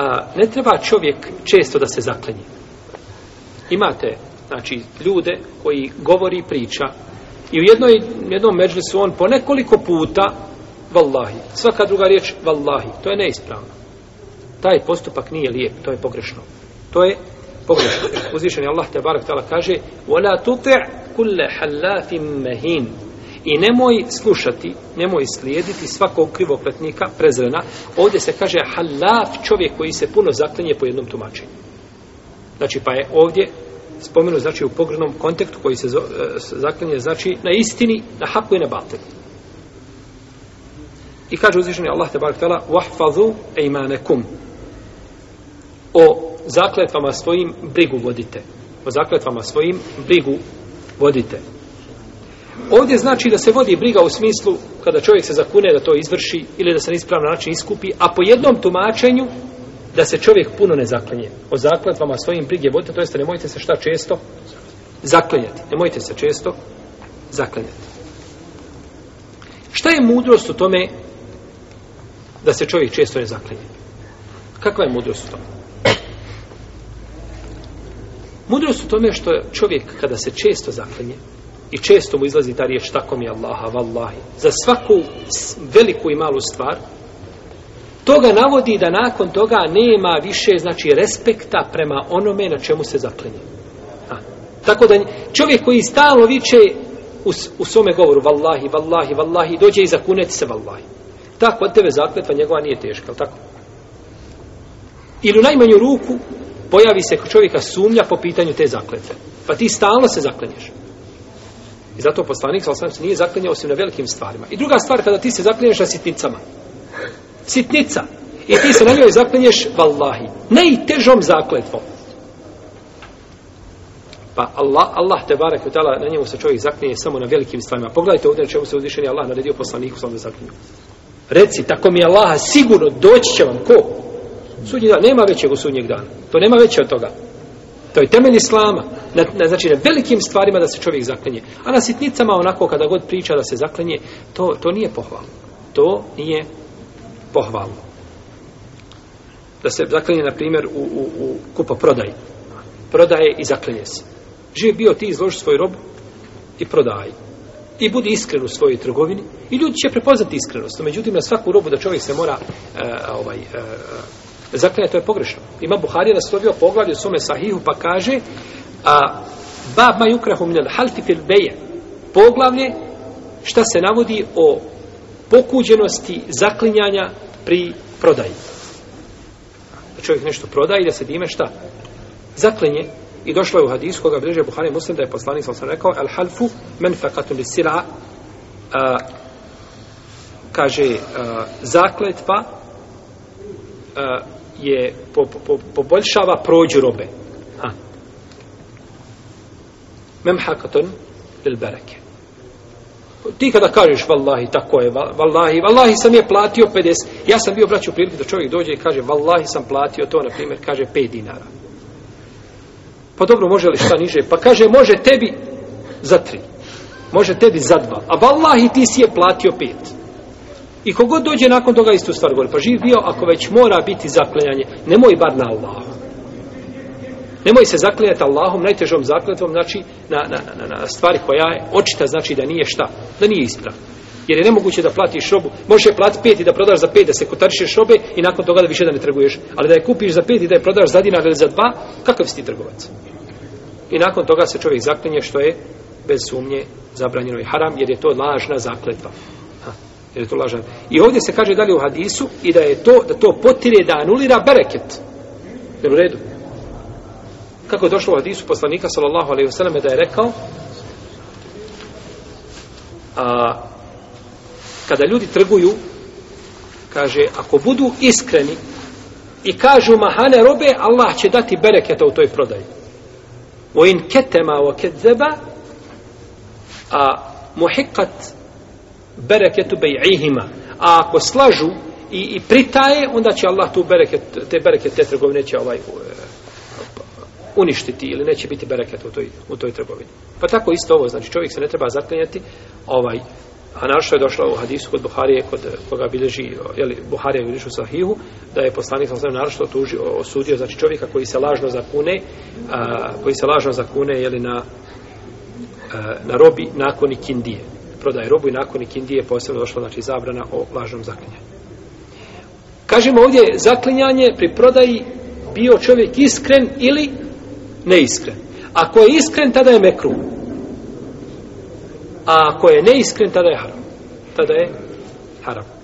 a, ne treba čovjek često da se zaklinje. Imate, znači, ljude koji govori i priča i u jednoj, jednom međusu on po nekoliko puta vallahi, svaka druga riječ vallahi, to je neispravno. Taj postupak nije lijep, to je pogrešno. To je pogrešno. Uzvišen je Allah te barak tala kaže وَلَا تُطِعْ كُلَّ حَلَّافٍ مَهِينٍ I nemoj slušati, nemoj slijediti svakog krivopletnika prezrena. Ovdje se kaže halaf čovjek koji se puno zaklenje po jednom tumačenju. Znači pa je ovdje spomenu znači u pogrednom kontekstu koji se e, zaklenje znači na istini, na haku i na batelu. I kaže uzvišeni Allah te barak tala وَحْفَذُوا اَيْمَانَكُمْ O zakletvama svojim brigu vodite. O zakletvama svojim brigu vodite. Ovdje znači da se vodi briga u smislu kada čovjek se zakune da to izvrši ili da se na ispravni način iskupi, a po jednom tumačenju da se čovjek puno ne zaklenje. O zakletvama svojim brige vodite, to jeste nemojte se šta često zaklenjati. Nemojte se često zaklenjati. Šta je mudrost u tome da se čovjek često ne zaklenje? Kakva je mudrost u tome? Mudrost u tome što čovjek kada se često zaklenje, I često mu izlazi ta riječ tako mi Allaha, vallahi. Za svaku veliku i malu stvar, toga navodi da nakon toga nema više, znači, respekta prema onome na čemu se zaklinje. A. Tako da čovjek koji stalo viče u, u svome govoru, vallahi, vallahi, vallahi, dođe i zakuneti se, vallahi. Tako, od tebe zakletva njegova nije teška, tako? Ili u najmanju ruku pojavi se kod čovjeka sumnja po pitanju te zakletve. Pa ti stalno se zaklinješ. I zato poslanik sa osam se nije zaklinjao osim na velikim stvarima. I druga stvar kada ti se zaklinješ na sitnicama. Sitnica. I ti se na njoj zaklinješ vallahi. Najtežom zakletvom. Pa Allah, Allah te barek utala, na njemu se čovjek zaklinje samo na velikim stvarima. Pogledajte ovdje na čemu se uzvišen je Allah naredio poslaniku sa osam Reci, tako mi je Allaha sigurno doći će vam. Ko? Sudnji dan. Nema većeg u sudnjeg dana. To nema veće od toga. To je temelj islama. Na, na, znači, na velikim stvarima da se čovjek zaklenje. A na sitnicama, onako, kada god priča da se zaklenje, to, to nije pohvalno. To nije pohvalno. Da se zaklenje, na primjer, u, u, u kupo prodaj. Prodaje i zaklenje se. Živ bio ti izloži svoj rob i prodaj. I budi iskren u svojoj trgovini. I ljudi će prepoznati iskrenost. Međutim, na svaku robu da čovjek se mora uh, ovaj, uh, Zaklanje to je pogrešno. Ima Buharija da se dobio poglavlje sume sahihu pa kaže a bab ma yukrahu min al-halti fil bay' poglavlje šta se navodi o pokuđenosti zaklinjanja pri prodaji. Da čovjek nešto proda i da se dime šta? Zaklinje. I došlo je u hadis koga bliže Buhari muslim da je poslanik sam rekao al-halfu men faqatu lisila kaže a, zakletva a, je po, po, poboljšava prođu robe. Ha. Memhakatun bil bereke. Ti kada kažeš vallahi tako je, vallahi, vallahi sam je platio 50, ja sam bio braću priliku da čovjek dođe i kaže vallahi sam platio to, na primjer, kaže 5 dinara. Pa dobro, može li šta niže? Pa kaže, može tebi za 3. Može tebi za 2. A vallahi ti si je platio 5. I kogod dođe nakon toga istu stvar govori. Pa živ bio, ako već mora biti zaklenjanje, nemoj bar na Allahu. Nemoj se zaklenjati Allahom, najtežom zakletvom, znači na, na, na, na stvari koja je očita, znači da nije šta, da nije ispravo. Jer je nemoguće da platiš robu. Možeš je platiti pet i da prodaš za pet, da se kotaršiš robe i nakon toga da više da ne trguješ. Ali da je kupiš za pet i da je prodaš za dinar ili za dva, kakav si ti trgovac? I nakon toga se čovjek zaklenje što je bez sumnje zabranjeno i haram, jer je to lažna zakletva jer je to lažan. I ovdje se kaže dalje u hadisu i da je to, da to potire da anulira bereket. Je u redu? Kako je došlo u hadisu poslanika sallallahu alaihi wasallam da je rekao a, kada ljudi trguju kaže ako budu iskreni i kažu mahane robe Allah će dati bereketa u toj prodaji. O in ketema o kedzeba a muhikat bereketu bej'ihima. A ako slažu i, i pritaje, onda će Allah tu bereket, te bereket te trgovine će ovaj, e, uništiti ili neće biti bereket u toj, u toj trgovini. Pa tako isto ovo, znači čovjek se ne treba zaklinjati, ovaj, a našto je došlo u hadisu kod Buharije, kod e, koga bilježi, jeli, Buharije bilježi u Sahihu, da je poslanik sam sam našto tuži, osudio, znači čovjeka koji se lažno zakune, a, koji se lažno zakune, jeli, na, a, e, na robi nakon ikindije. Indije prodaje robu i nakon Indije je posebno došla znači, zabrana o lažnom zaklinjanju. Kažemo ovdje zaklinjanje pri prodaji bio čovjek iskren ili neiskren. Ako je iskren, tada je mekru. A ako je neiskren, tada je haram. Tada je haram.